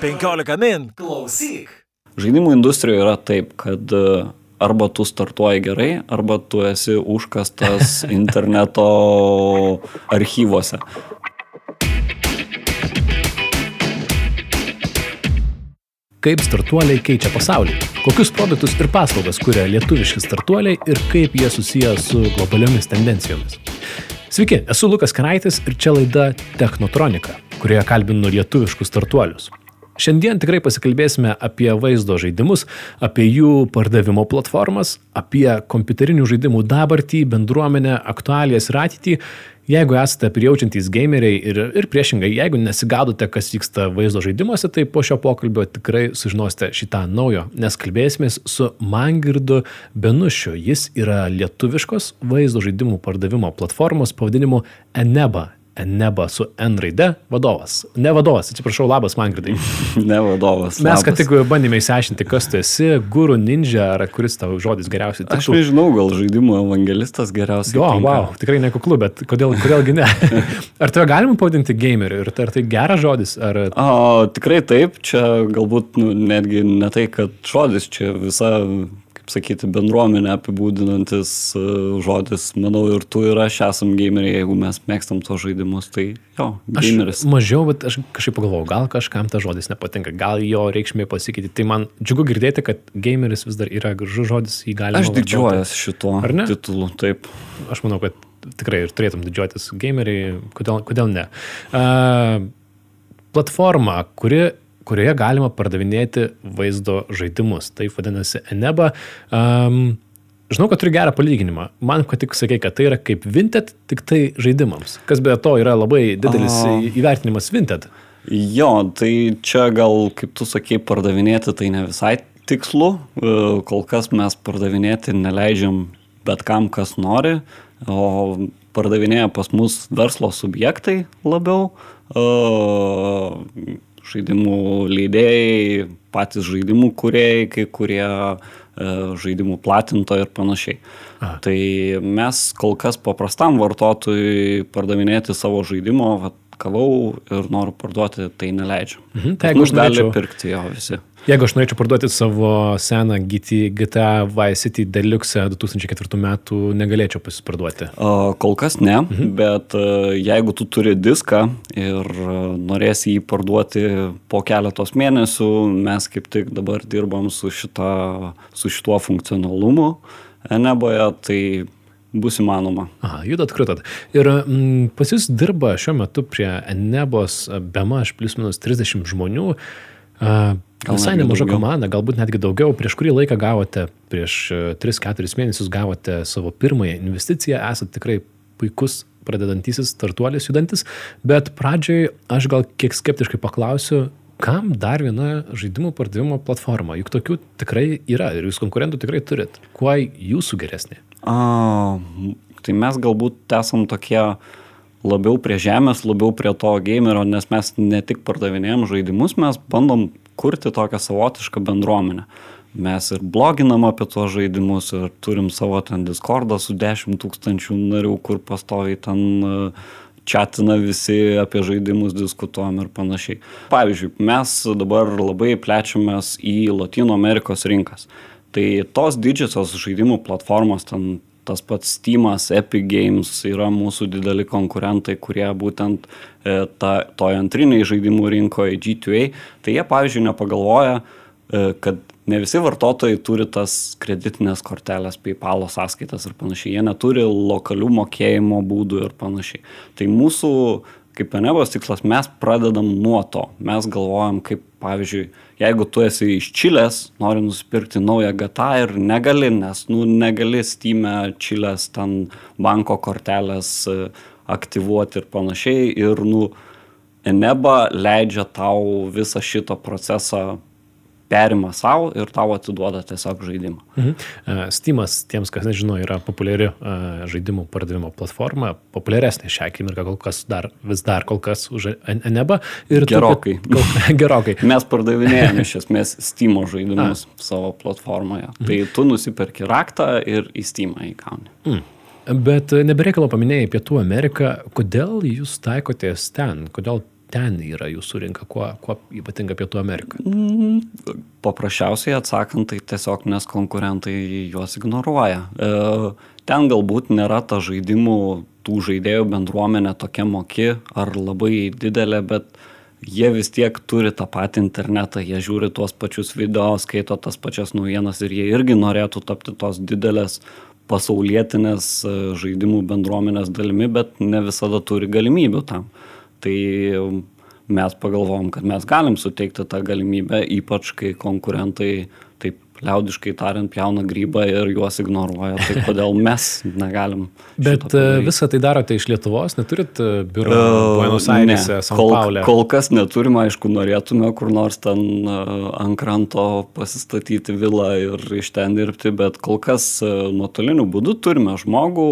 15 min, klausyk. Žaidimų industrijoje yra taip, kad e, arba tu startuoji gerai, arba tu esi užkastas interneto archyvose. Kaip startuoliai keičia pasaulį? Kokius produktus ir paslaugas kuria lietuviški startuoliai ir kaip jie susiję su globaliomis tendencijomis? Sveiki, esu Lukas Karaitis ir čia laida Technotronika, kurioje kalbinu lietuviškus startuolius. Šiandien tikrai pasikalbėsime apie vaizdo žaidimus, apie jų pardavimo platformas, apie kompiuterinių žaidimų dabartį, bendruomenę, aktualijas ir ateitį. Jeigu esate prijaučiantys gameriai ir, ir priešingai, jeigu nesigaudote, kas vyksta vaizdo žaidimuose, tai po šio pokalbio tikrai sužinosite šitą naujo, nes kalbėsimės su Mangirdu Benušiu. Jis yra lietuviškos vaizdo žaidimų pardavimo platformos pavadinimu Eneba Neba su N raide vadovas. Ne vadovas, atsiprašau, labas man gridai. ne vadovas. Mes ką tik bandėme įsiaiškinti, kas tu esi, guru ninja ar kuris tavo žodis geriausiai. Tiktų. Aš nežinau, gal žaidimų evangelistas geriausiai. Jo, tinka. wow, tikrai nekuklu, bet kodėl, kodėlgi ne? ar tave galima pavadinti gameriu ir ar tai geras žodis? Ar... O, tikrai taip, čia galbūt nu, netgi ne tai, kad žodis, čia visa kaip sakyti, bendruomenę apibūdinantis e, žodis. Manau, ir tu ir aš esam gameriai, jeigu mes mėgstam tos žaidimus, tai jo, gameris. Aš mažiau, bet aš kažkaip pagalvojau, gal kažkam tas žodis nepatinka, gal jo reikšmė pasikeitė. Tai man džiugu girdėti, kad gameris vis dar yra gražus žodis, jį galima. Aš didžiuojas šituo titulu, taip. Aš manau, kad tikrai ir turėtum didžiuotis gameriai, kodėl, kodėl ne. Uh, platforma, kuri kurioje galima pardavinėti vaizdo žaidimus. Tai vadinasi Eneba. Um, Žinau, kad turi gerą palyginimą. Man kad tik sakė, kad tai yra kaip Vinted, tik tai žaidimams. Kas be to yra labai didelis A... įvertinimas Vinted. Jo, tai čia gal, kaip tu sakei, pardavinėti tai ne visai tikslu. E, kol kas mes pardavinėti neleidžiam bet kam, kas nori, o pardavinėja pas mus verslo subjektai labiau. Žaidimų leidėjai, patys žaidimų kuriejai, kai kurie e, žaidimų platintojai ir panašiai. Aha. Tai mes kol kas paprastam vartotojui pardavinėti savo žaidimo, vat, gavau ir noriu parduoti, tai neleidžiu. Mhm, tai jeigu aš gali pirkti jo visi. Jeigu aš norėčiau parduoti savo seną GT, GTA Vice City Deluxe 2004 metų, negalėčiau pasiparduoti? Kol kas ne, mhm. bet e, jeigu tu turi diską ir e, norėsi jį parduoti po keletos mėnesių, mes kaip tik dabar dirbam su, šita, su šituo funkcionalumu Eneboje, tai bus įmanoma. Aha, judat krutat. Ir m, mm, pas jūs dirba šiuo metu prie Enebos bema aš plus minus 30 žmonių. Uh, Visai nemaža komanda, galbūt netgi daugiau. Prieš kurį laiką gavote, prieš 3-4 e, mėnesius gavote savo pirmąją investiciją, esate tikrai puikus pradedantysis startuolis judantis, bet pradžioj aš gal kiek skeptiškai paklausiu, kam dar viena žaidimų pardavimo platforma? Juk tokių tikrai yra ir jūs konkurentų tikrai turit. Kuo jūsų geresnė? A, tai mes galbūt esam tokie labiau prie žemės, labiau prie to gamerio, nes mes ne tik pardavinėjom žaidimus, mes bandom kurti tokią savotišką bendruomenę. Mes ir bloginam apie tuos žaidimus ir turim savo ten Discordą su 10 tūkstančių narių, kur pastoviai ten čatina visi apie žaidimus, diskutuojam ir panašiai. Pavyzdžiui, mes dabar labai plečiamės į Latino Amerikos rinkas. Tai tos didžiosios žaidimų platformos, ten tas pats Steamas, Epic Games yra mūsų dideli konkurentai, kurie būtent e, ta, toje antriniai žaidimų rinkoje G2A, tai jie, pavyzdžiui, nepagalvoja, e, kad ne visi vartotojai turi tas kreditinės kortelės, PayPal sąskaitas ir panašiai, jie neturi lokalių mokėjimo būdų ir panašiai. Tai mūsų kaip Enebos tikslas, mes pradedam nuo to. Mes galvojam, kaip pavyzdžiui, jeigu tu esi iš Čilės, nori nusipirkti naują GTA ir negali, nes nu, negali Steam'e Čilės ten banko kortelės e, aktyvuoti ir panašiai. Ir nu, Eneba leidžia tau visą šitą procesą perima savo ir tau atiduoda tiesiog žaidimą. Mhm. E, Steamas, tiems, kas nežino, yra populiari e, žaidimų pardavimo platforma, populiaresnė šią akimirką kol kas dar, vis dar kol kas už Eneba. Gerokai. Tu, gerokai. Mes pardavinėjame iš esmės Steamo žaidimus A. savo platformoje. Mhm. Tai tu nusiperki raktą ir į Steamą įkauni. Mhm. Bet nebereikalo paminėjai Pietų Ameriką, kodėl jūs taikotės ten, kodėl ten yra jūsų rinka, kuo, kuo ypatinga Pietų Amerika? Paprasčiausiai atsakant, tai tiesiog nes konkurentai juos ignoruoja. E, ten galbūt nėra ta žaidimų, tų žaidėjų bendruomenė tokia moki ar labai didelė, bet jie vis tiek turi tą patį internetą, jie žiūri tuos pačius video, skaito tas pačias naujienas ir jie irgi norėtų tapti tos didelės pasaulietinės e, žaidimų bendruomenės dalimi, bet ne visada turi galimybių tam. Tai mes pagalvom, kad mes galim suteikti tą galimybę, ypač kai konkurentai taip liaudiškai tariant pjauna grybą ir juos ignoruoja, tai kodėl mes negalim. Bet e, visą tai darote iš Lietuvos, neturit e, biuro uh, Buenos Airese, San kol, Paule? Kol kas neturim, aišku, norėtume kur nors ten uh, ant kranto pasistatyti vilą ir iš ten dirbti, bet kol kas uh, nuotoliniu būdu turime žmogų,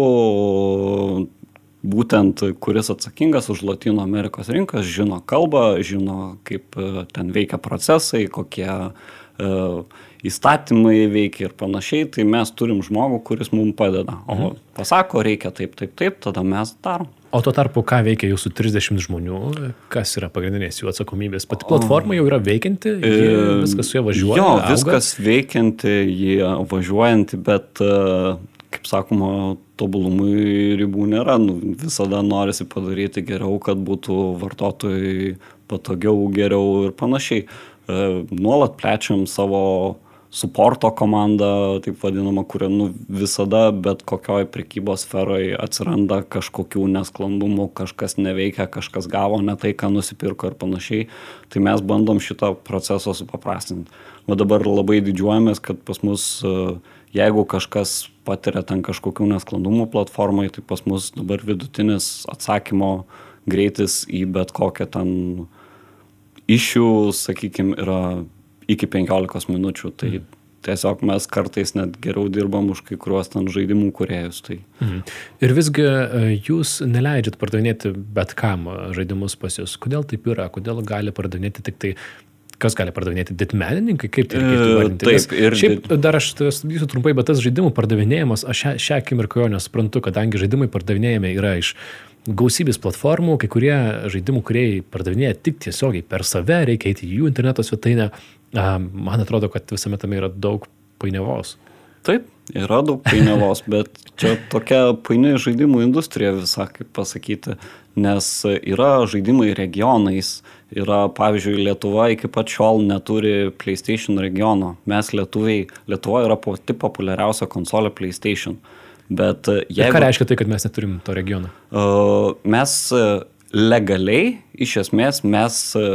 būtent kuris atsakingas už Latino Amerikos rinkas, žino kalbą, žino, kaip ten veikia procesai, kokie uh, įstatymai veikia ir panašiai, tai mes turim žmogų, kuris mums padeda. O mhm. pasako, reikia taip, taip, taip, tada mes darom. O tuo tarpu, ką veikia jūsų 30 žmonių, kas yra pagrindinės jų atsakomybės? Pati platforma jau yra veikianti, viskas su ja važiuoja. Jo, auga. viskas veikianti, jie važiuojanti, bet, kaip sakoma, tobulumui ribų nėra. Nu, visada norisi padaryti geriau, kad būtų vartotojai patogiau, geriau ir panašiai. Nuolat plečiam savo suporto komanda, taip vadinama, kuria nu, visada bet kokioj prekybos sferoje atsiranda kažkokių nesklandumų, kažkas neveikia, kažkas gavo ne tai, ką nusipirko ir panašiai. Tai mes bandom šitą procesą supaprastinti. O dabar labai didžiuojamės, kad pas mus, jeigu kažkas patiria ten kažkokių nesklandumų platformai, tai pas mus dabar vidutinis atsakymo greitis į bet kokią ten išių, sakykime, yra iki 15 minučių. Tai mhm. tiesiog mes kartais net geriau dirbam už kai kuriuos ten žaidimų kuriejus. Tai. Mhm. Ir visgi e, jūs neleidžiat pardavinėti bet kam žaidimus pas jūs. Kodėl taip yra? Kodėl gali pardavinėti tik tai kas gali pardavinėti didmenininkai, kaip tai reikėtų e. Taip, ir šiaip dar aš jūsų trumpai, bet tas žaidimų pardavinėjimas, aš šią, šią akimirką jo nesuprantu, kadangi žaidimai pardavinėjami yra iš gausybės platformų, kai kurie žaidimų kuriejai pardavinėja tik tiesiogiai per save, reikia eiti į jų interneto svetainę, man atrodo, kad visame tame yra daug painiavos. Taip, yra daug painiavos, bet čia tokia paini žaidimų industrija visą, kaip pasakyti, nes yra žaidimai regionais, yra, pavyzdžiui, Lietuva iki pat šiol neturi PlayStation regiono, mes lietuviai, Lietuva yra pati populiariausia konsolė PlayStation. Bet jeigu... Ir ką reiškia tai, kad mes neturim to regiono? Uh, mes legaliai iš esmės mes e,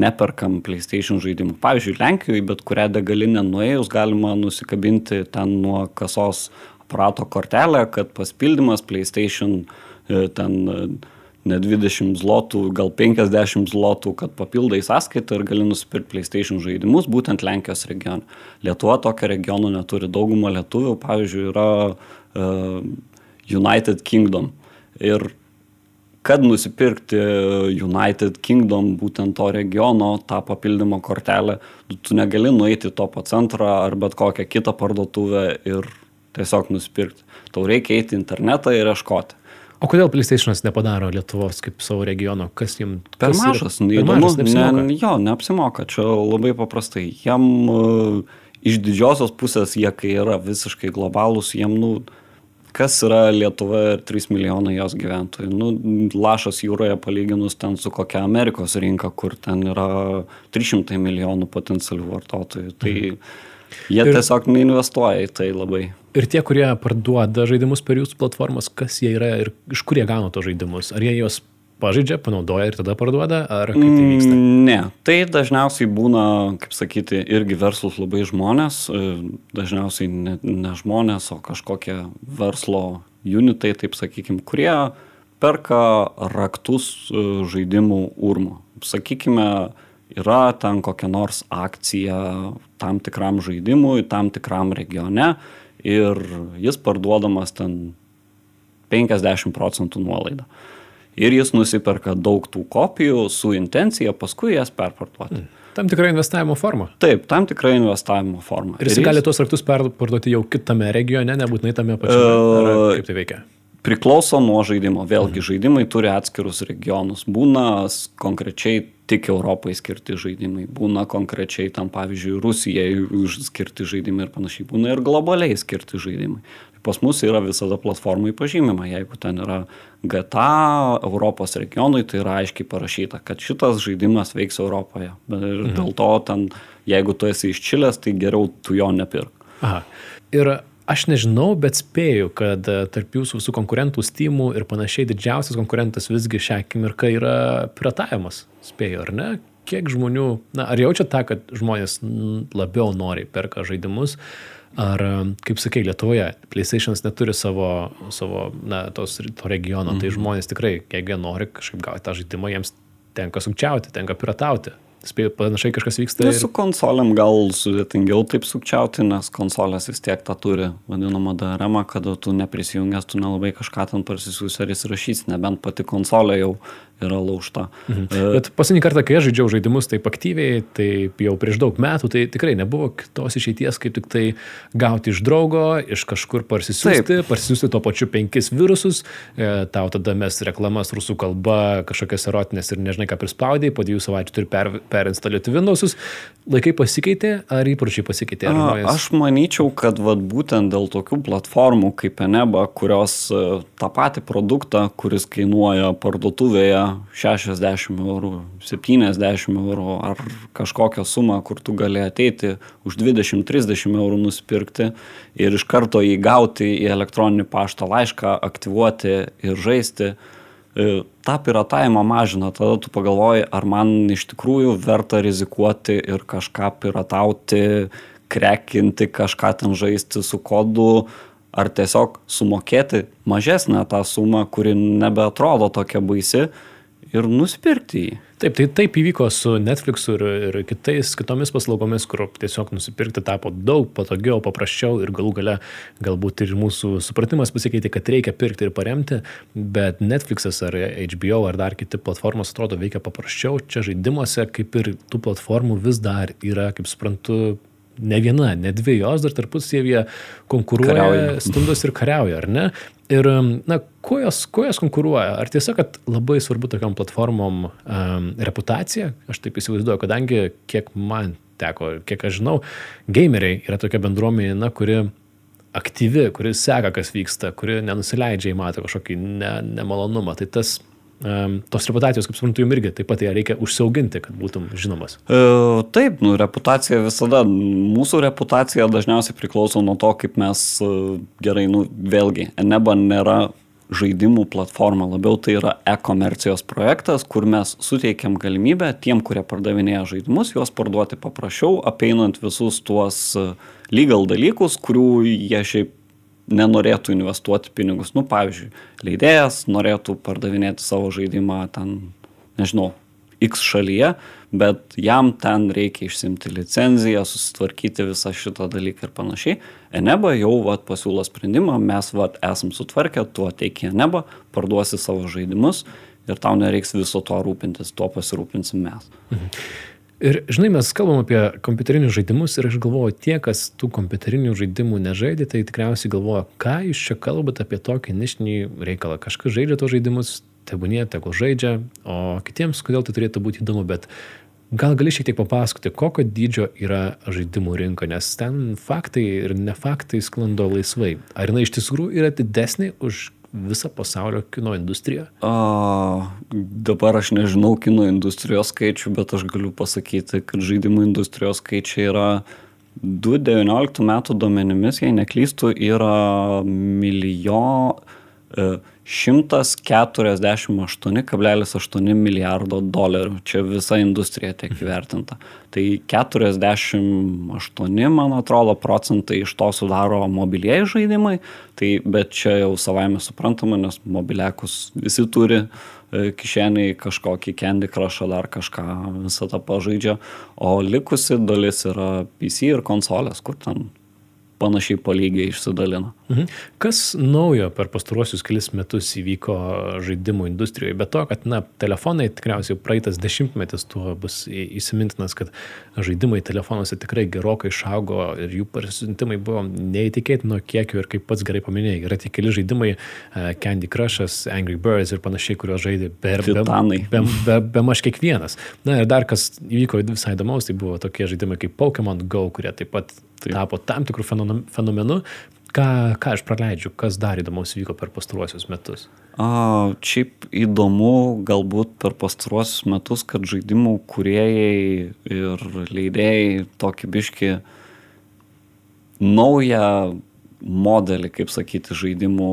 neperkam PlayStation žaidimų. Pavyzdžiui, Lenkijoje bet kurią degalinę nuėjus galima nusikabinti ten nuo kasos aparato kortelę, kad paspildymas PlayStation e, ten e, ne 20 zlotų, gal 50 zlotų, kad papildai sąskaitą ir gali nusipirkti PlayStation žaidimus būtent Lenkijos regione. Lietuva tokio regiono neturi. Dauguma lietuvių, pavyzdžiui, yra uh, United Kingdom. Ir kad nusipirkti United Kingdom, būtent to regiono, tą papildymo kortelę, tu negali nueiti į topo centrą ar bet kokią kitą parduotuvę ir tiesiog nusipirkti. Tau reikia eiti į internetą ir ieškoti. O kodėl PlayStation'as nepadaro Lietuvos kaip savo regiono? Kas jiems... Per mažas, yra, per mažas ne, jo, neapsimoka. Čia labai paprastai. Jam uh, iš didžiosios pusės jie, kai yra visiškai globalūs, jiem, nu, kas yra Lietuva ir 3 milijonai jos gyventojų. Nu, lašas jūroje palyginus ten su kokia Amerikos rinka, kur ten yra 300 milijonų potencialių vartotojų. Tai mhm. Jie ir, tiesiog neinvestuoja į tai labai. Ir tie, kurie parduoda žaidimus per jūsų platformas, kas jie yra ir iš kur jie gauna tos žaidimus? Ar jie juos pažaidžia, panaudoja ir tada parduoda, ar kaip tai vyksta? Mm, ne, tai dažniausiai būna, kaip sakyti, irgi verslus labai žmonės, e, dažniausiai ne, ne žmonės, o kažkokie verslo unitai, taip sakykime, kurie perka raktus e, žaidimų urmo. Sakykime, yra ten kokia nors akcija tam tikram žaidimui, tam tikram regione ir jis parduodamas ten 50 procentų nuolaidą ir jis nusiperka daug tų kopijų su intencija paskui jas perparduoti. Mm. Tam tikra investavimo forma. Taip, tam tikra investavimo forma. Ir jis, ir jis gali tuos raktus perparduoti jau kitame regione, nebūtinai tame pačiame. Uh, kaip tai veikia? Priklauso nuo žaidimo. Vėlgi, žaidimai turi atskirus regionus. Būna konkrečiai tik Europai skirti žaidimai. Būna konkrečiai tam, pavyzdžiui, Rusijai skirti žaidimai ir panašiai. Būna ir globaliai skirti žaidimai. Pas mus yra visada platformai pažymima. Jeigu ten yra GTA Europos regionui, tai yra aiškiai parašyta, kad šitas žaidimas veiks Europoje. Bet ir Mhm. dėl to ten, jeigu tu esi iš Čilės, tai geriau tu jo nepirk. Aha. Ir aš nežinau, bet spėju, kad e, tarp jūsų visų konkurentų Steamų ir panašiai didžiausias konkurentas visgi šią akimirką yra piratavimas. Spėju, ar ne? Kiek žmonių, na, ar jaučia tą, kad žmonės mm, labiau noriai perka žaidimus, ar, e, kaip sakai, Lietuvoje PlayStationas neturi savo, savo na, tos, to regiono, tai žmonės tikrai, jeigu jie nori kažkaip gauti tą žaidimą, jiems tenka sukčiauti, tenka piratauti. Spėju, panašiai kažkas vyksta. Tai su konsolėm gal sudėtingiau taip sukčiauti, nes konsolės vis tiek tą turi vadinamą DRM, kada tu neprisijungęs, tu nelabai kažką ten parsisiųsi ar įsirašys, nebent pati konsolė jau yra laužta. Mhm. Bet paskutinį kartą, kai aš žaidžiau žaidimus taip aktyviai, tai jau prieš daug metų, tai tikrai nebuvo kitos išeities, kaip tik tai gauti iš draugo, iš kažkur parsisiųsti, parsisiųsti to pačiu penkis virusus, e, tau tada mes reklamas rusų kalba, kažkokias erotinės ir nežinai ką prispaudai, po dviejų savaičių turi per, perinstaliuoti Windowsus. Laikai pasikeitė, ar įpročiai pasikeitė? Ar A. Aš manyčiau, kad vat, būtent dėl tokių platformų kaip Eneba, kurios e, tą patį produktą, kuris kainuoja parduotuvėje 60 eurų, 70 eurų ar kažkokią sumą, kur tu gali ateiti už 20-30 eurų nusipirkti ir iš karto jį gauti į elektroninį paštą laišką, aktyvuoti ir žaisti, e, tą piratavimą mažina. Tada tu pagalvoji, ar man iš tikrųjų verta rizikuoti ir kažką piratauti, krekinti, kažką ten žaisti su kodu, ar tiesiog sumokėti mažesnę tą sumą, kuri nebeatrodo tokia baisi ir nusipirkti jį. Taip, tai taip įvyko su Netflix ir, ir kitais, kitomis paslaugomis, kur tiesiog nusipirkti tapo daug patogiau, paprasčiau ir galų gale galbūt ir mūsų supratimas pasikeitė, kad reikia pirkti ir paremti, bet Netflixas ar HBO ar dar kiti platformos atrodo veikia paprasčiau. Čia žaidimuose kaip ir tų platformų vis dar yra, kaip suprantu, ne viena, ne dvi jos dar tarpusavyje konkuruoja, Kariauja. stumdos ir kariauja, ar ne? Ir, na, kuo jos, kuo jos konkuruoja? Ar tiesa, kad labai svarbu tokiam platformom um, reputacija? Aš taip įsivaizduoju, kadangi kiek man teko, kiek aš žinau, gameriai yra tokia bendruomenė, na, kuri aktyvi, kuri seka, kas vyksta, kuri nenusileidžia į matą kažkokį ne, nemalonumą. Tai tas, um, tos reputacijos, kaip suprantu, jums irgi taip pat ją reikia užsiauginti, kad būtum žinomas. E, Taip, nu, reputacija visada, mūsų reputacija dažniausiai priklauso nuo to, kaip mes e, gerai, nu, vėlgi, Eneba nėra žaidimų platforma, labiau tai yra e-komercijos projektas, kur mes suteikiam galimybę tiem, kurie pardavinėja žaidimus, juos parduoti paprasčiau, apeinant visus tuos e, legal dalykus, kurių jie šiaip nenorėtų investuoti pinigus. Nu, pavyzdžiui, leidėjas norėtų pardavinėti savo žaidimą ten, nežinau, X šalyje, bet jam ten reikia išsimti licenciją, susitvarkyti visą šitą dalyką ir panašiai. Eneba jau vat, pasiūlo sprendimą, mes vat, esam sutvarkę, tu ateik į Eneba, parduosi savo žaidimus ir tau nereiks viso to rūpintis, tuo pasirūpinsim mes. Ir žinai, mes kalbam apie kompiuterinius žaidimus ir aš galvoju, tie, kas tų kompiuterinių žaidimų nežaidė, tai tikriausiai galvoja, ką jūs čia kalbate apie tokį nišinį reikalą. Kažkas žaidžia tos žaidimus, tebūnie, tegul žaidžia, o kitiems, kodėl tai turėtų būti įdomu, bet gal gali šiek tiek papasakoti, kokio dydžio yra žaidimų rinka, nes ten faktai ir nefaktai sklando laisvai. Ar jinai iš tikrųjų yra didesnė už visą pasaulio kino industriją? A, dabar aš nežinau kino industrijos skaičių, bet aš galiu pasakyti, kad žaidimų industrijos skaičiai yra 2019 metų duomenimis, jei neklystu, yra milijo, e, 148,8 milijardo dolerių. Čia visa industrija tiek įvertinta. Tai 48, man atrodo, procentai iš to sudaro mobilieji žaidimai, tai, bet čia jau savaime suprantama, nes mobiliakus visi turi e, kišeniai kažkokį Candy Crush dar kažką visą tą pažaidžia, o likusi dalis yra PC ir konsolės, kur ten panašiai po lygiai išsidalina. Mhm. Kas naujo per pastaruosius kelis metus įvyko žaidimų industrijoje? Be to, kad, na, telefonai tikriausiai praeitas dešimtmetis tuo bus įsimintinas, kad žaidimai telefonuose tikrai gerokai išaugo ir jų parsiuntimai buvo neįtikėtino kiekio ir kaip pats gerai paminėjai, yra tik keli žaidimai, uh, Candy Crushas, Angry Birds ir panašiai, kuriuos žaidė be, be, be, be, be maž kiekvienas. Na ir dar kas įvyko visai įdomaus, tai buvo tokie žaidimai kaip Pokemon Go, kurie taip pat taip. tapo tam tikrų fenomenu, Ką, ką aš praleidžiu, kas dar įdomaus vyko per pastaruosius metus? A, šiaip įdomu galbūt per pastaruosius metus, kad žaidimų kuriejai ir leidėjai tokį biški naują modelį, kaip sakyti, žaidimų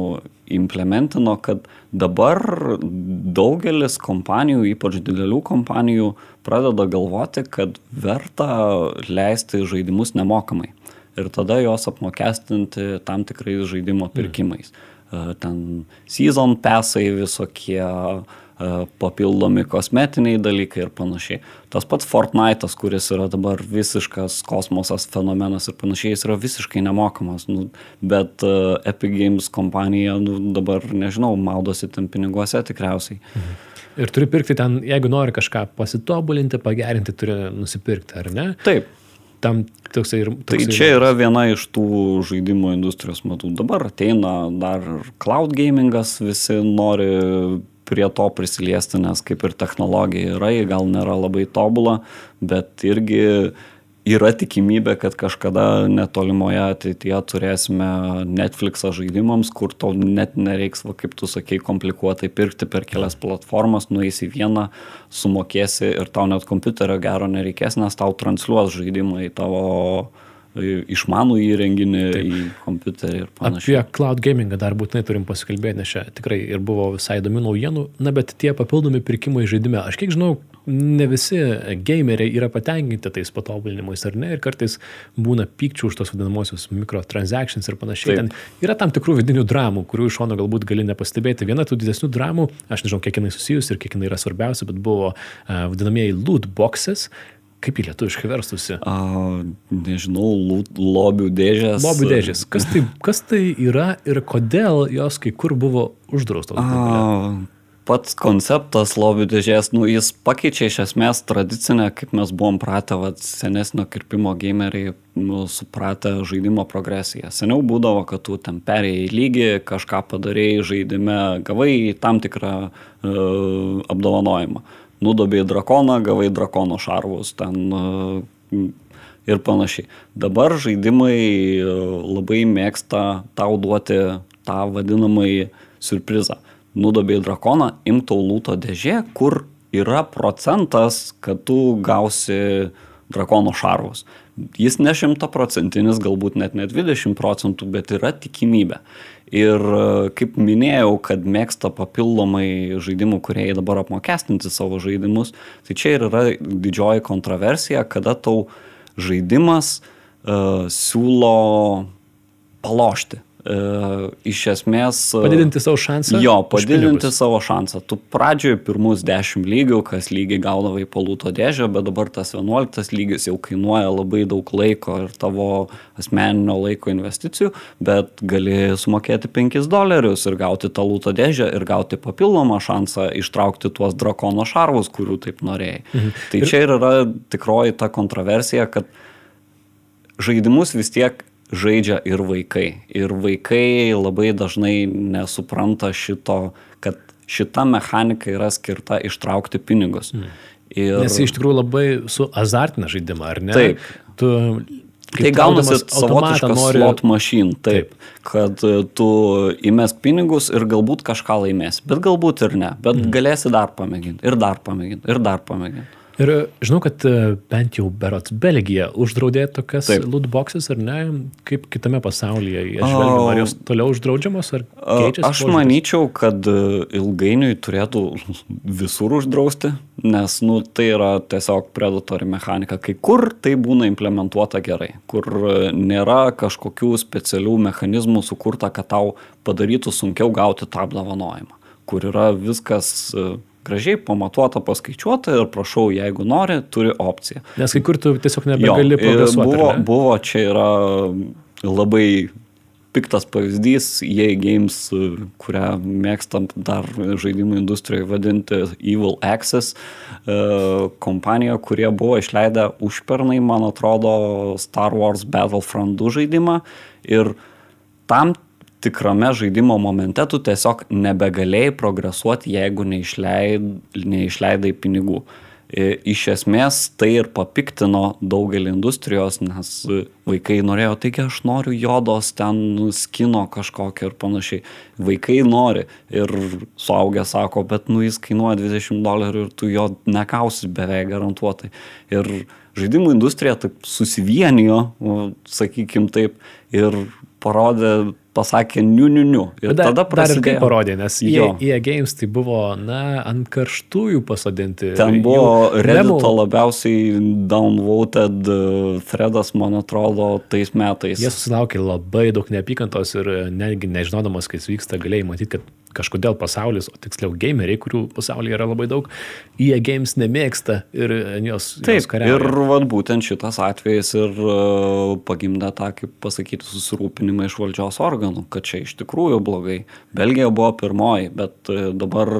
implementino, kad dabar daugelis kompanijų, ypač didelių kompanijų, pradeda galvoti, kad verta leisti žaidimus nemokamai ir tada jos apmokestinti tam tikrais žaidimo pirkimais. Mm. Ten season pesai visokie, papildomi kosmetiniai dalykai ir panašiai. Tas pats Fortnite'as, kuris yra dabar visiškas kosmosas fenomenas ir panašiai, jis yra visiškai nemokamas, nu, bet uh, Epic Games kompanija nu, dabar, nežinau, maudosi ten piniguose tikriausiai. Mhm. Ir turi pirkti ten, jeigu nori kažką pasitobulinti, pagerinti, turi nusipirkti, ar ne? Taip, tam toksai ir... Toksai tai čia yra viena iš tų žaidimų industrijos matų. Dabar ateina dar cloud gamingas, visi nori prie to prisiliesti, nes kaip ir technologija yra, ji gal nėra labai tobula, bet irgi yra tikimybė, kad kažkada netolimoje ateityje turėsime Netflixą žaidimams, kur to net nereiks, va, kaip tu sakei, komplikuotai pirkti per kelias platformas, nueisi vieną, sumokėsi ir tau net kompiuterio gero nereikės, nes tau transliuos žaidimą į tavo išmanų įrenginį, Taip. į kompiuterį ir panašiai. Apie cloud gamingą dar būtinai turim pasikalbėti, nes čia tikrai ir buvo visai įdomių naujienų, na bet tie papildomi pirkimai žaidime, aš kiek žinau, ne visi gameriai yra patenkinti tais patobulinimais ar ne ir kartais būna pykčių už tos vadinamosios mikrotransactions ir panašiai. Taip. Ten yra tam tikrų vidinių dramų, kurių iš šono galbūt gali nepastebėti. Viena tų didesnių dramų, aš nežinau, kiek jinai susijusi ir kiek jinai yra svarbiausia, bet buvo uh, vadinamieji loot boxes, Kaip į lietuviškai verstusi? A, nežinau, lobių dėžės. Lobių dėžės. Kas tai, kas tai yra ir kodėl jos kai kur buvo uždraustos? A, pats konceptas lobių dėžės, nu, jis pakeičia iš esmės tradicinę, kaip mes buvom pratę, vat, senesnio kirpimo gameriai, nu, supratę žaidimo progresiją. Seniau būdavo, kad tu ten perėjai lygį, kažką padarėjai žaidime, gavai tam tikrą uh, apdovanojimą. Nudobėjai drakoną, gavai drakono šarvus ten uh, ir panašiai. Dabar žaidimai uh, labai mėgsta tau duoti tą vadinamąjį surprizą nudobėjai drakoną, imk tau lūto dėžė, kur yra procentas, kad tu gausi drakono šarvus. Jis ne šimtaprocentinis, galbūt net ne 20 procentų, bet yra tikimybė. Ir kaip minėjau, kad mėgsta papildomai žaidimų, kurie dabar apmokestinti savo žaidimus, tai čia ir yra didžioji kontroversija, kada tau žaidimas uh, siūlo palošti e, iš esmės... Padidinti savo šansą? Jo, padidinti savo šansą. Tu pradžioje pirmus 10 lygių, kas lygiai gaudavai palūto dėžę, bet dabar tas 11 lygis jau kainuoja labai daug laiko ir tavo asmeninio laiko investicijų, bet gali sumokėti 5 dolerius ir gauti tą lūto dėžę ir gauti papildomą šansą ištraukti tuos drakono šarvus, kurių taip norėjai. Mhm. Tai ir... čia ir yra tikroji ta kontroversija, kad žaidimus vis tiek žaidžia ir vaikai. Ir vaikai labai dažnai nesupranta šito, kad šita mechanika yra skirta ištraukti pinigus. Mm. Ir... Nes iš tikrųjų labai su azartina žaidima, ar ne? Taip. Tu tai gaunasi savotiškas nori... slot machine, taip, taip, kad e, tu įmes pinigus ir galbūt kažką laimėsi, bet galbūt ir ne, bet mm. galėsi dar pamėginti, ir dar pamėginti, ir dar pamėginti. Ir e, žinau, kad e, bent jau berots Belgija uždraudė tokias Taip. lootboxes, ar ne? Kaip kitame pasaulyje jie žvelgia, ar jos toliau uždraudžiamos, ar keičiasi? Aš požiūrės? manyčiau, kad e, ilgainiui turėtų visur uždrausti, nes nu, tai yra tiesiog predatory mechanika. Kai kur tai būna implementuota gerai, kur nėra kažkokių specialių mechanizmų sukurta, kad tau padarytų sunkiau gauti tą apdovanojimą, kur yra viskas gražiai pamatuota, paskaičiuota ir prašau, jeigu nori, turi opciją. Nes kai kur tu tiesiog nebegali progresuoti. Buvo, ne? buvo čia yra labai piktas pavyzdys, EA Games, kurią mėgstam dar žaidimų industrijoje vadinti Evil Access, e, kompanija, kurie buvo išleidę užpernai, man atrodo, Star Wars Battlefront 2 žaidimą ir tam tikrame žaidimo momente tu tiesiog nebegalėjai progresuoti, jeigu neišleid, neišleidai pinigų. Iš esmės tai ir papiktino daugelį industrijos, nes vaikai norėjo, taigi aš noriu jodos, ten skino kažkokio ir panašiai. Vaikai nori ir suaugę sako, bet nu jis kainuoja 20 dolerių ir tu jo nekausi beveik garantuotai. Ir žaidimų industrija taip susivienijo, sakykim taip, ir parodė pasakė niu, niu, niu. Ir dar, tada prasidėjo. Dar ir parodė, nes EA, EA Games tai buvo, na, ant karštųjų pasodinti. Ten buvo Reddito labiausiai downvoted e, threadas, man atrodo, tais metais. Jie susilaukė labai daug neapykantos ir netgi nežinodamas, kas vyksta, galėjai matyti, kad kažkodėl pasaulis, o tiksliau gameriai, kurių pasaulyje yra labai daug, EA Games nemėgsta ir jos, Taip, jos kariauja. Ir vat, būtent šitas atvejis ir uh, pagimdė tą, kaip pasakyti, susirūpinimą iš valdžios organų, kad čia iš tikrųjų blogai. Belgija buvo pirmoji, bet uh, dabar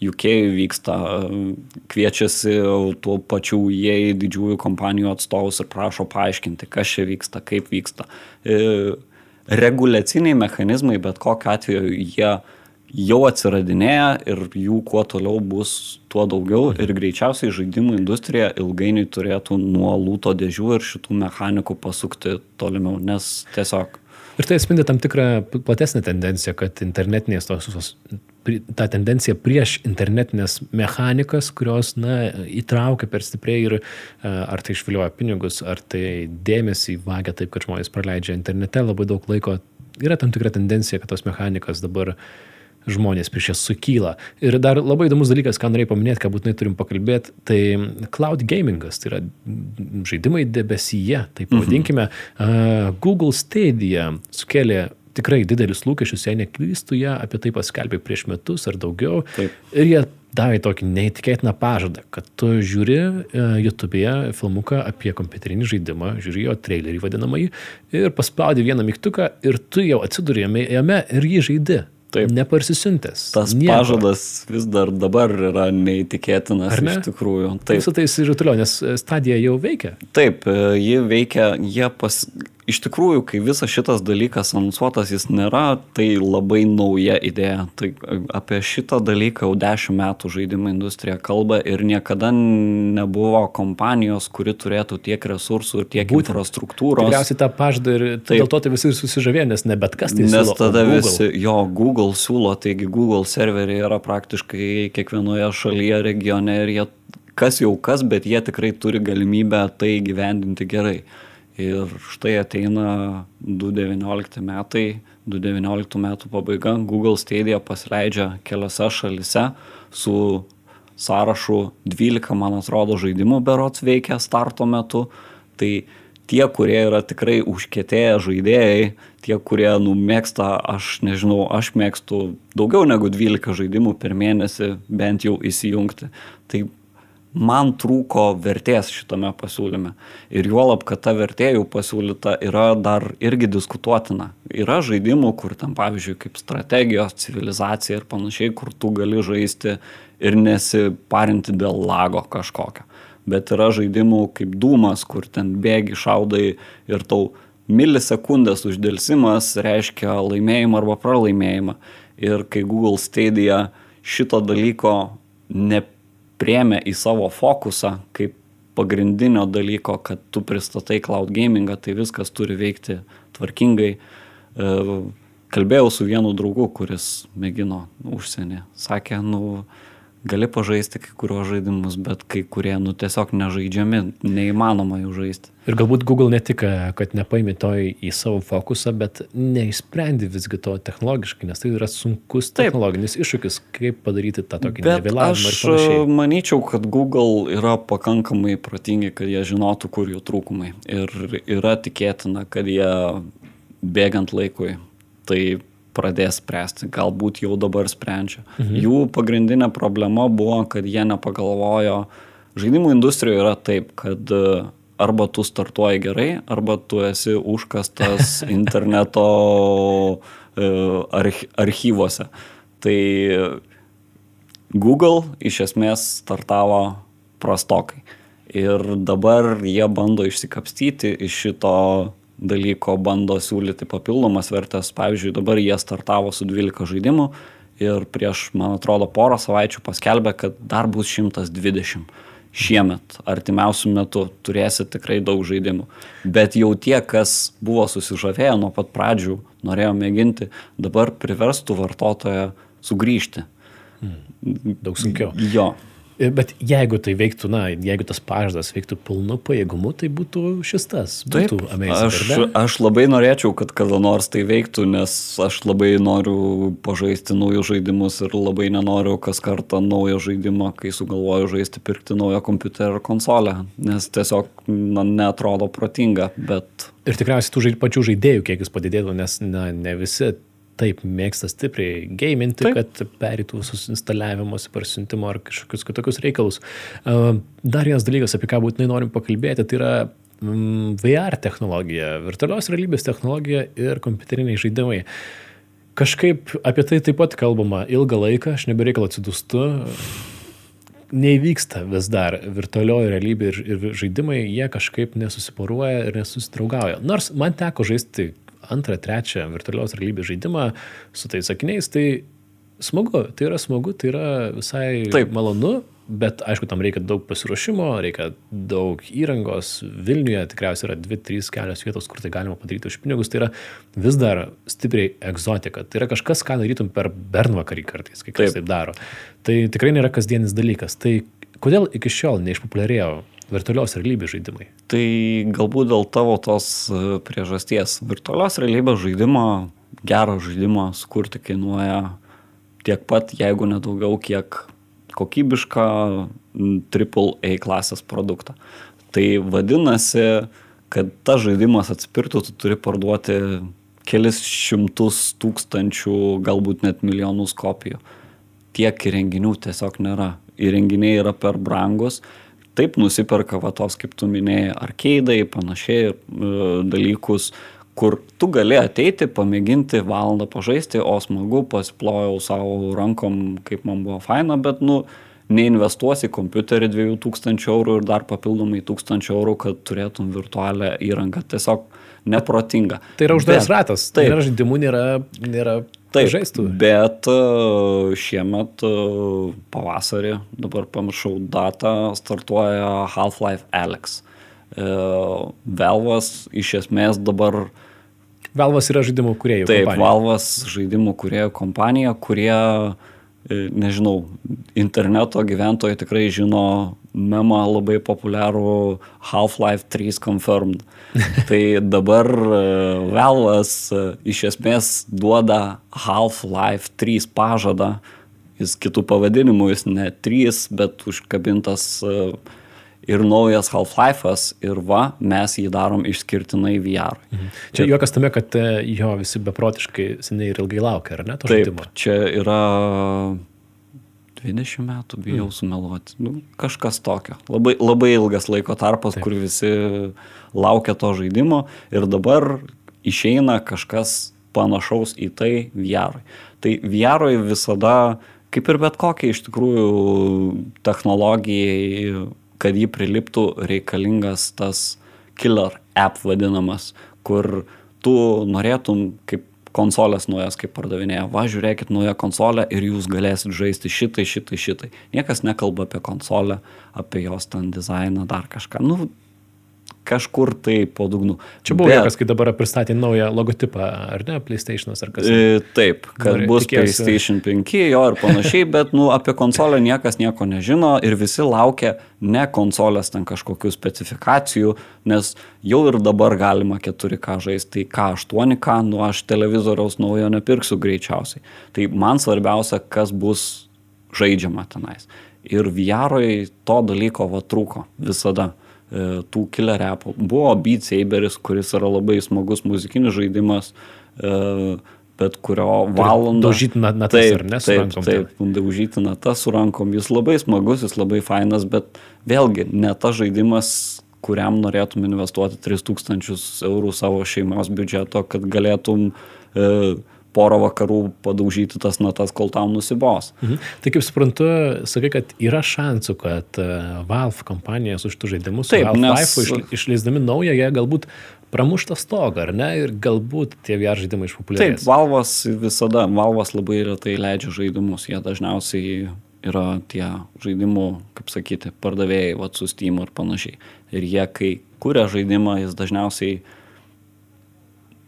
UK vyksta, uh, kviečiasi tuo pačiu jie didžiųjų kompanijų atstovus ir prašo paaiškinti, kas čia vyksta, kaip vyksta. Uh, reguliaciniai mechanizmai, bet kokiu atveju jie jau atsiradinėja ir jų kuo toliau bus, tuo daugiau ir greičiausiai žaidimų industrija ilgainiui turėtų nuo lūto dėžių ir šitų mechanikų pasukti tolimiau, nes tiesiog. Ir tai atspindi tam tikrą platesnę tendenciją, kad internetinės tos visos, ta tendencija prieš internetinės mechanikas, kurios, na, įtraukia per stipriai ir ar tai išvilioja pinigus, ar tai dėmesį vagia taip, kad žmonės praleidžia internete labai daug laiko. Yra tam tikra tendencija, kad tos mechanikas dabar uh, žmonės prieš jas sukyla. Ir dar labai įdomus dalykas, ką norėjau paminėti, ką būtinai turim pakalbėti, tai cloud gamingas, tai yra žaidimai debesyje, taip mhm. pavadinkime. Mhm. Google Stadia sukėlė tikrai didelius lūkesčius, jei neklystu, jie apie tai paskelbė prieš metus ar daugiau. Taip. Ir jie davė tokį neįtikėtiną pažadą, kad tu žiūri uh, YouTube'e filmuką apie kompiuterinį žaidimą, žiūri jo trailerį vadinamąjį ir paspaudi vieną mygtuką ir tu jau atsiduri jame ir jį žaidi. Taip. Neparsisiuntęs. Tas nieko. pažadas vis dar dabar yra neįtikėtinas Ar ne? iš tikrųjų. Taip. Visą tai ir toliau, nes stadija jau veikia. Taip, e, ji veikia, jie pas, iš tikrųjų, kai visas šitas dalykas anonsuotas, jis nėra tai labai nauja idėja. Tai apie šitą dalyką jau dešimt metų žaidimų industrija kalba ir niekada nebuvo kompanijos, kuri turėtų tiek resursų ir tiek Būtent. infrastruktūros. Tikriausiai tą pažadą ir Taip. dėl to tai visi susižavėjo, nes ne bet kas tai nes siūlo. Nes tada Google. visi, jo, Google siūlo, taigi Google serveriai yra praktiškai kiekvienoje šalyje, regione ir jie kas jau kas, bet jie tikrai turi galimybę tai gyvendinti gerai. Ir štai ateina 2019 metai, 2019 metų pabaiga, Google Stadia pasileidžia keliose šalise su sąrašu 12, man atrodo, žaidimų berots veikia starto metu. Tai tie, kurie yra tikrai užkėtėję žaidėjai, tie, kurie numėgsta, aš nežinau, aš mėgstu daugiau negu 12 žaidimų per mėnesį bent jau įsijungti. Tai man trūko vertės šitame pasiūlyme. Ir juolab, kad ta vertė jau pasiūlyta yra dar irgi diskutuotina. Yra žaidimų, kur ten, pavyzdžiui, kaip strategijos, civilizacija ir panašiai, kur tu gali žaisti ir nesiparinti dėl lago kažkokio. Bet yra žaidimų kaip dūmas, kur ten bėgi, šaudai ir tau milisekundės uždėlsimas reiškia laimėjimą arba pralaimėjimą. Ir kai Google Stadia šito dalyko ne priemė į savo fokusą kaip pagrindinio dalyko, kad tu pristatai cloud gamingą, tai viskas turi veikti tvarkingai. E, kalbėjau su vienu draugu, kuris mėgino užsienį. Sakė, nu, gali pažaisti kai kuriuos žaidimus, bet kai kurie nu, tiesiog nežaidžiami, neįmanoma jų žaisti. Ir galbūt Google ne tik, kad nepaimė to į savo fokusą, bet neišsprendė visgi to technologiškai, nes tai yra sunkus Taip. technologinis iššūkis, kaip padaryti tą tokį nevėlavimą. Aš e, manyčiau, kad Google yra pakankamai protingi, kad jie žinotų, kur jų trūkumai. Ir yra tikėtina, kad jie bėgant laikui tai pradės spręsti, galbūt jau dabar sprendžia. Mhm. Jų pagrindinė problema buvo, kad jie nepagalvojo, žaidimų industrijoje yra taip, kad e, arba tu startuoji gerai, arba tu esi užkastas interneto e, arch, archyvose. Tai Google iš esmės startavo prastokai. Ir dabar jie bando išsikapstyti iš šito dalyko, bando siūlyti papildomas vertės. Pavyzdžiui, dabar jie startavo su 12 žaidimų ir prieš, man atrodo, porą savaičių paskelbė, kad dar bus 120 šiemet, artimiausių metų turėsit tikrai daug žaidimų. Bet jau tie, kas buvo susižavėję nuo pat pradžių, norėjo mėginti, dabar priverstų vartotoją sugrįžti. Hmm. Daug sunkiau. Jo. Bet jeigu tai veiktų, na, jeigu tas pažadas veiktų pilnu pajėgumu, tai būtų šis tas. Būtų Taip, amazing. aš, aš labai norėčiau, kad kada nors tai veiktų, nes aš labai noriu pažaisti naujus žaidimus ir labai nenoriu kas kartą naujo žaidimo, kai sugalvoju žaisti, pirkti naują kompiuterį ar konsolę, nes tiesiog na, netrodo protinga, bet Ir tikriausiai tų žaid, pačių žaidėjų kiekis padidėtų, nes na, ne visi taip mėgsta stipriai gaiminti, Taip. kad perėtų visus instaliavimus, parsiuntimo ar kažkokius kitokius reikalus. Uh, Dar vienas dalykas, apie ką būtinai norim pakalbėti, tai yra mm, VR technologija, virtualios realybės technologija ir kompiuteriniai žaidimai. Kažkaip apie tai taip pat kalbama ilgą laiką, aš nebereikalo atsidūstu. Neįvyksta vis dar virtualioji realybė ir, ir žaidimai, jie kažkaip nesusiporuoja ir nesusidraugauja. Nors man teko žaisti antrą, trečią virtualios realybės žaidimą su tais sakiniais, tai smagu, tai yra smagu, tai yra visai Taip. malonu, bet aišku, tam reikia daug pasiruošimo, reikia daug įrangos. Vilniuje tikriausiai yra dvi, trys kelios vietos, kur tai galima padaryti už pinigus. Tai yra vis dar stipriai egzotika. Tai yra kažkas, ką darytum per bernvakarį kartais, kai kas. Taip. taip daro. Tai tikrai nėra kasdienis dalykas. Tai kodėl iki šiol neišpopuliarėjo virtualios realybės žaidimai? Tai galbūt dėl tavo tos e, priežasties. Virtualios realybės žaidimo, gero žaidimo sukurti kainuoja tiek pat, jeigu nedaugiau, kiek kokybišką AAA klasės produktą. Tai vadinasi, kad tas žaidimas atspirtų, tu turi parduoti kelis šimtus tūkstančių, galbūt net milijonus kopijų. Tiek įrenginių tiesiog nėra. Įrenginiai yra per brangus. Taip nusiperka va tos, kaip tu minėjai, arkeidai, panašiai e, dalykus, kur tu gali ateiti, pamėginti valandą pažaisti, o smagu, pasiplojau savo rankom, kaip man buvo faina, bet, nu, neinvestuosi į kompiuterį 2000 eurų ir dar papildomai 1000 eurų, kad turėtum virtualią įrangą. Tiesiog neprotinga. Tai yra uždaras Bet- ratas. Taip. Nėra žaidimų, nėra, nėra Taip, žaistų. bet e, šiemet e, pavasarį, dabar pamiršau datą, startuoja Half-Life Alex. E, Velvas iš esmės dabar Valvas yra žaidimų kuriejų. Taip, kompanija. Valvas žaidimų kuriejų kompanija, kurie, e, nežinau, interneto gyventojai tikrai žino memą labai populiarų Half-Life 3 Confirmed. tai dabar e, Valvas e, iš esmės duoda Half-Life 3 pažadą. Jis kitų pavadinimų, jis ne 3, bet užkabintas e, ir naujas Half-Life'as ir va, mes jį darom išskirtinai VR. -ui. Čia juokas tame, kad e, jo visi beprotiškai seniai ir ilgai laukia, ar ne, Taip, žaidimo? čia yra 20 metų, bijau mm. sumeluoti. Nu, kažkas tokio. Labai, labai ilgas laiko tarpas, Taip. kur visi laukia to žaidimo ir dabar išeina kažkas panašaus į tai VR. Tai VR visada, kaip ir bet kokia iš tikrųjų technologijai, kad jį priliptų reikalingas tas killer app vadinamas, kur tu norėtum kaip konsolės naujas, kaip pardavinėja, va žiūrėkit naują konsolę ir jūs galėsit žaisti šitai, šitai, šitai. Niekas nekalba apie konsolę, apie jos ten dizainą, dar kažką. Nu, kažkur tai po dugnu. Čia buvo juokas, kai dabar pristatė naują logotipą, ar ne, PlayStation'as ar kas. E, Taip, kad Nori- bus tikėjosi- PlayStation 5 jo ir panašiai, bet nu, apie konsolę niekas nieko nežino ir visi laukia ne konsolės ten kažkokių specifikacijų, nes jau ir dabar galima 4K žaisti, tai ką 8K, nu aš televizoriaus naujo nepirksiu greičiausiai. Tai man svarbiausia, kas bus žaidžiama tenais. Ir VR to dalyko va trūko visada tų killer appų. Buvo Beat Saberis, kuris yra labai smagus muzikinis žaidimas, e, bet kurio valandą... daužyti na- natas, taip, ar ne, taip, Taip, daužyti natas su rankom. Jis labai smagus, jis labai fainas, bet vėlgi ne tas žaidimas, kuriam norėtum investuoti 3000 eurų savo šeimos biudžeto, kad galėtum e, porą vakarų padaužyti tas natas, kol tau nusibos. Mhm. Tai kaip suprantu, sakai, kad yra šansų, kad uh, Valve kompanija su šitų žaidimų, su Taip, Half-Life nes- išle, išleisdami naują, jie galbūt pramuštą stogą, ar ne? Ir galbūt tie VR žaidimai Taip, išpopuliarės. Valvas visada, Valvas labai retai leidžia žaidimus, jie dažniausiai yra tie žaidimų, kaip sakyti, pardavėjai, va, su Steam ir panašiai. Ir jie, kai kuria žaidimą, jis dažniausiai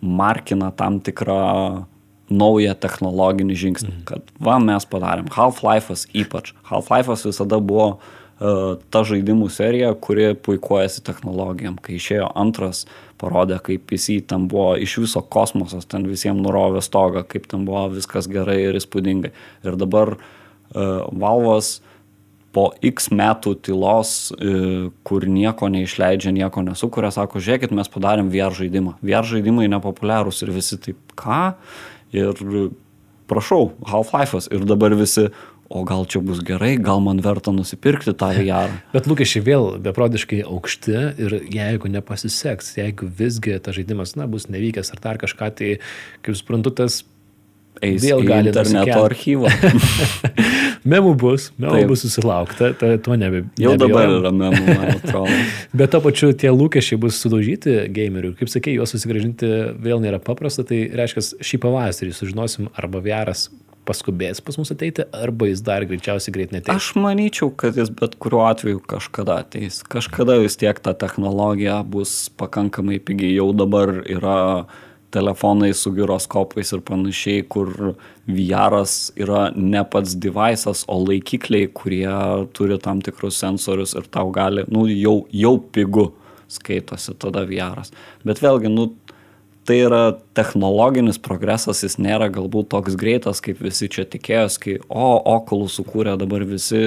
markina tam tikrą naują technologinį žingsnį, mhm. kad va mes padarėm. Half-Life'as ypač. Half-Life'as visada buvo uh, ta žaidimų serija, kuri puikuojasi technologijom. Kai išėjo antras, parodė, kaip į ten buvo iš viso kosmosas, ten visiems nurovė stogą, kaip ten buvo viskas gerai ir įspūdingai. Ir dabar uh, Valvas po X metų tylos, e, kur nieko neišleidžia, nieko nesukuria, sako, žiūrėkit, mes padarėm VR žaidimą. VR žaidimai nepopuliarūs ir visi taip, ką? Ir prašau, Half-Life'as. Ir dabar visi, o gal čia bus gerai, gal man verta nusipirkti tą VR. Bet lūkesčiai vėl beprotiškai aukšti ir jeigu nepasiseks, jeigu visgi tas žaidimas, na, bus nevykęs ar dar kažką, tai, kaip suprantu, tas Eis Vėl į interneto archyvą. memų bus, memų Taip. bus susilaukta, tai tuo nebe. Jau dabar yra memų, man atrodo. Bet to pačiu tie lūkesčiai bus sudaužyti gamerių. Kaip sakė, juos susigražinti vėl nėra paprasta, tai reiškia, šį pavasarį sužinosim arba VRas paskubės pas mus ateiti, arba jis dar greičiausiai greit neteis. Aš manyčiau, kad jis bet kuriuo atveju kažkada ateis. Kažkada vis tiek ta technologija bus pakankamai pigiai. Jau dabar yra telefonai su gyroskopais ir panašiai, kur VR'as yra ne pats device'as, o laikikliai, kurie turi tam tikrus sensorius ir tau gali, nu, jau, jau pigu skaitosi tada VR'as. Bet vėlgi, nu, tai yra technologinis progresas, jis nėra galbūt toks greitas, kaip visi čia tikėjosi, kai, o, Oculus sukūrė dabar visi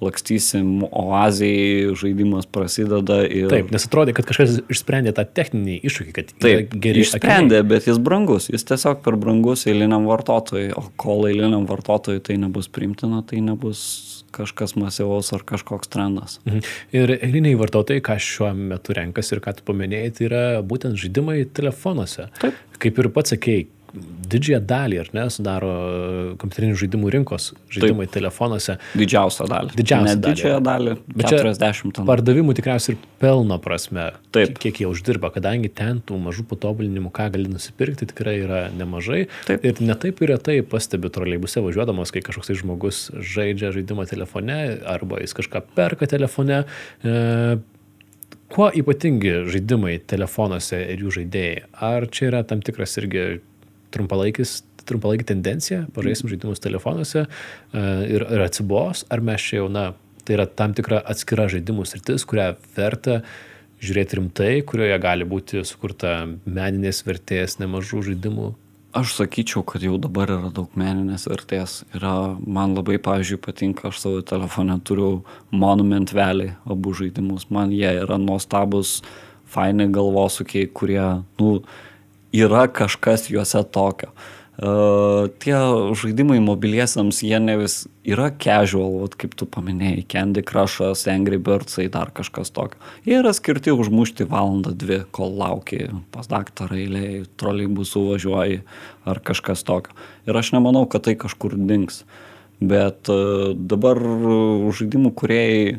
lakstysim oazijai, žaidimas prasideda ir... Taip, nes atrodė, kad kažkas išsprendė tą techninį iššūkį, kad Taip, geri išsprendė, bet jis brangus, jis tiesiog per brangus eiliniam vartotojui, o kol eiliniam vartotojui tai nebus primtina, tai nebus kažkas masyvaus ar kažkoks trendas. Mhm. Ir eiliniai vartotojai, ką šiuo metu renkasi ir ką tu paminėjai, tai yra būtent žaidimai telefonuose. Taip. Kaip ir pats sakėjai, didžiąją dalį, ar ne, sudaro kompiuterinių žaidimų rinkos žaidimai Taip. telefonuose. Didžiausią dalį. Didžiausią ne dalį. didžiąją dalį, Bet čia 40 ten. Pardavimų tikriausiai ir pelno prasme, Taip. kiek jie uždirba, kadangi ten tų mažų patobulinimų, ką gali nusipirkti, tikrai yra nemažai. Taip. Ir netaip ir retai pastebiu troleibuse važiuodamas, kai kažkoks tai žmogus žaidžia žaidimą telefone arba jis kažką perka telefone. E, kuo ypatingi žaidimai telefonuose ir jų žaidėjai? Ar čia yra tam tikras irgi trumpalaikis trumpalaikį tendenciją, pažaisim žaidimus telefonuose e, ir, ir atsibos, ar mes čia jau, na, tai yra tam tikra atskira žaidimų sritis, kurią verta žiūrėti rimtai, kurioje gali būti sukurta meninės vertės nemažų žaidimų. Aš sakyčiau, kad jau dabar yra daug meninės vertės. Yra, man labai, pavyzdžiui, patinka, aš savo telefone turiu Monument Valley abu žaidimus. Man jie yra nuostabus, faini galvosukiai, kurie, nu, yra kažkas juose tokio. Uh, tie žaidimai mobiliesiams, jie ne vis yra casual, vat, kaip tu paminėjai, Candy Crush'as, Angry Birds'ai, dar kažkas tokio. Jie yra skirti užmušti valandą, dvi, kol lauki pas daktarą eilėje, troliai bus suvažiuoji ar kažkas tokio. Ir aš nemanau, kad tai kažkur dings. Bet uh, dabar žaidimų kuriejai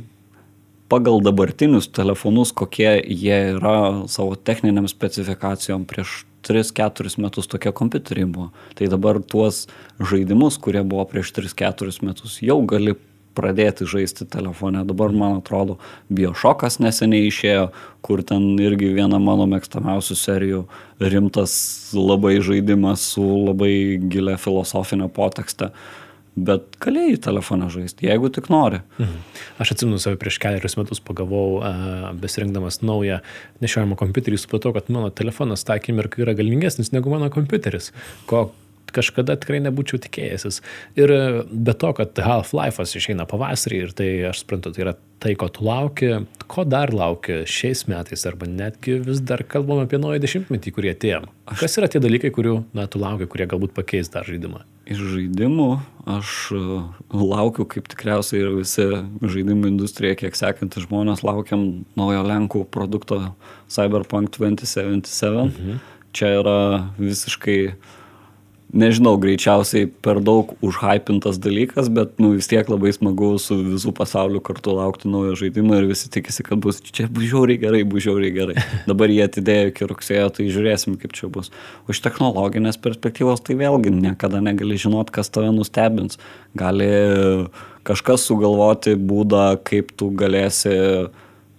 pagal dabartinius telefonus, kokie jie yra savo techniniam specifikacijom prieš 3-4 metus tokie kompiuteriai buvo. Tai dabar tuos žaidimus, kurie buvo prieš 3-4 metus, jau gali pradėti žaisti telefone. Dabar, man atrodo, Biošokas neseniai išėjo, kur ten irgi viena mano mėgstamiausių serijų rimtas labai žaidimas su labai gilia filosofinė potekste. Bet galėjai telefone žaisti, jeigu tik nori. Mhm. Aš atsimenu save prieš keliarius metus pagavau, uh, besirinkdamas naują nešiojamą kompiuterį, supratau, kad mano telefonas tą akimirką yra galingesnis negu mano kompiuteris. Ko kažkada tikrai nebūčiau tikėjęsis. Ir e, be to, kad Half-Life'as išeina pavasarį ir tai, aš suprantu, tai yra tai, ko tu lauki, ko dar lauki šiais metais, arba netgi vis dar kalbam apie naują dešimtmetį, kurie atėjo. Kas yra tie dalykai, kurių, na, tu lauki, kurie galbūt pakeis dar žaidimą? Iš žaidimų aš e, laukiu, kaip tikriausiai ir visi žaidimų industrija, kiek sekantys žmonės, laukiam naujo Lenkų produkto Cyberpunk 2077. Mhm. Čia yra visiškai nežinau, greičiausiai per daug užhypintas dalykas, bet nu, vis tiek labai smagu su visų pasauliu kartu laukti naujo žaidimo ir visi tikisi, kad bus čia bus žiauriai gerai, bus žiauriai gerai. Dabar jie atidėjo iki rugsėjo, tai žiūrėsim, kaip čia bus. O iš technologinės perspektyvos tai vėlgi niekada negali žinot, kas tave nustebins. Gali kažkas sugalvoti būdą, kaip tu galėsi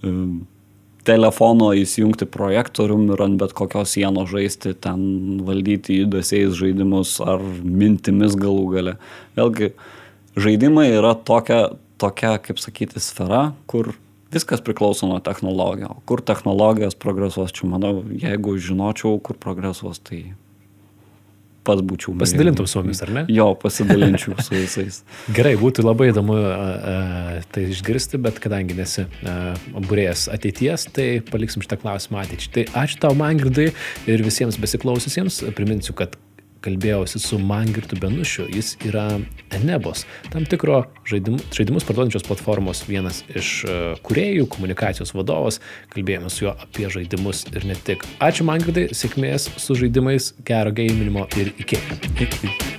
um, telefono įsijungti projektorium ir ant bet kokios sienos žaisti, ten valdyti judesiais žaidimus ar mintimis galų gale. Vėlgi, žaidimai yra tokia, tokia, kaip sakyti, sfera, kur viskas priklauso nuo technologijų. Kur technologijos progresuos, čia manau, jeigu žinočiau, kur progresuos, tai pats būčiau. Pasidalintum su mumis, ar ne? Jo, pasidalinčiau su visais. Gerai, būtų labai įdomu a, tai išgirsti, bet kadangi nesi būrėjas ateities, tai paliksim šitą klausimą ateičiai. Tai ačiū tau, Mangirdai, ir visiems besiklaususiems. Priminsiu, kad kalbėjausi su Mangirtu Benušiu, jis yra Enebos, tam tikro žaidimus, žaidimus parduodančios platformos vienas iš uh, kuriejų, komunikacijos vadovas, kalbėjome su juo apie žaidimus ir ne tik. Ačiū Mangirdai, sėkmės su žaidimais, gero gėjiminimo ir iki. iki.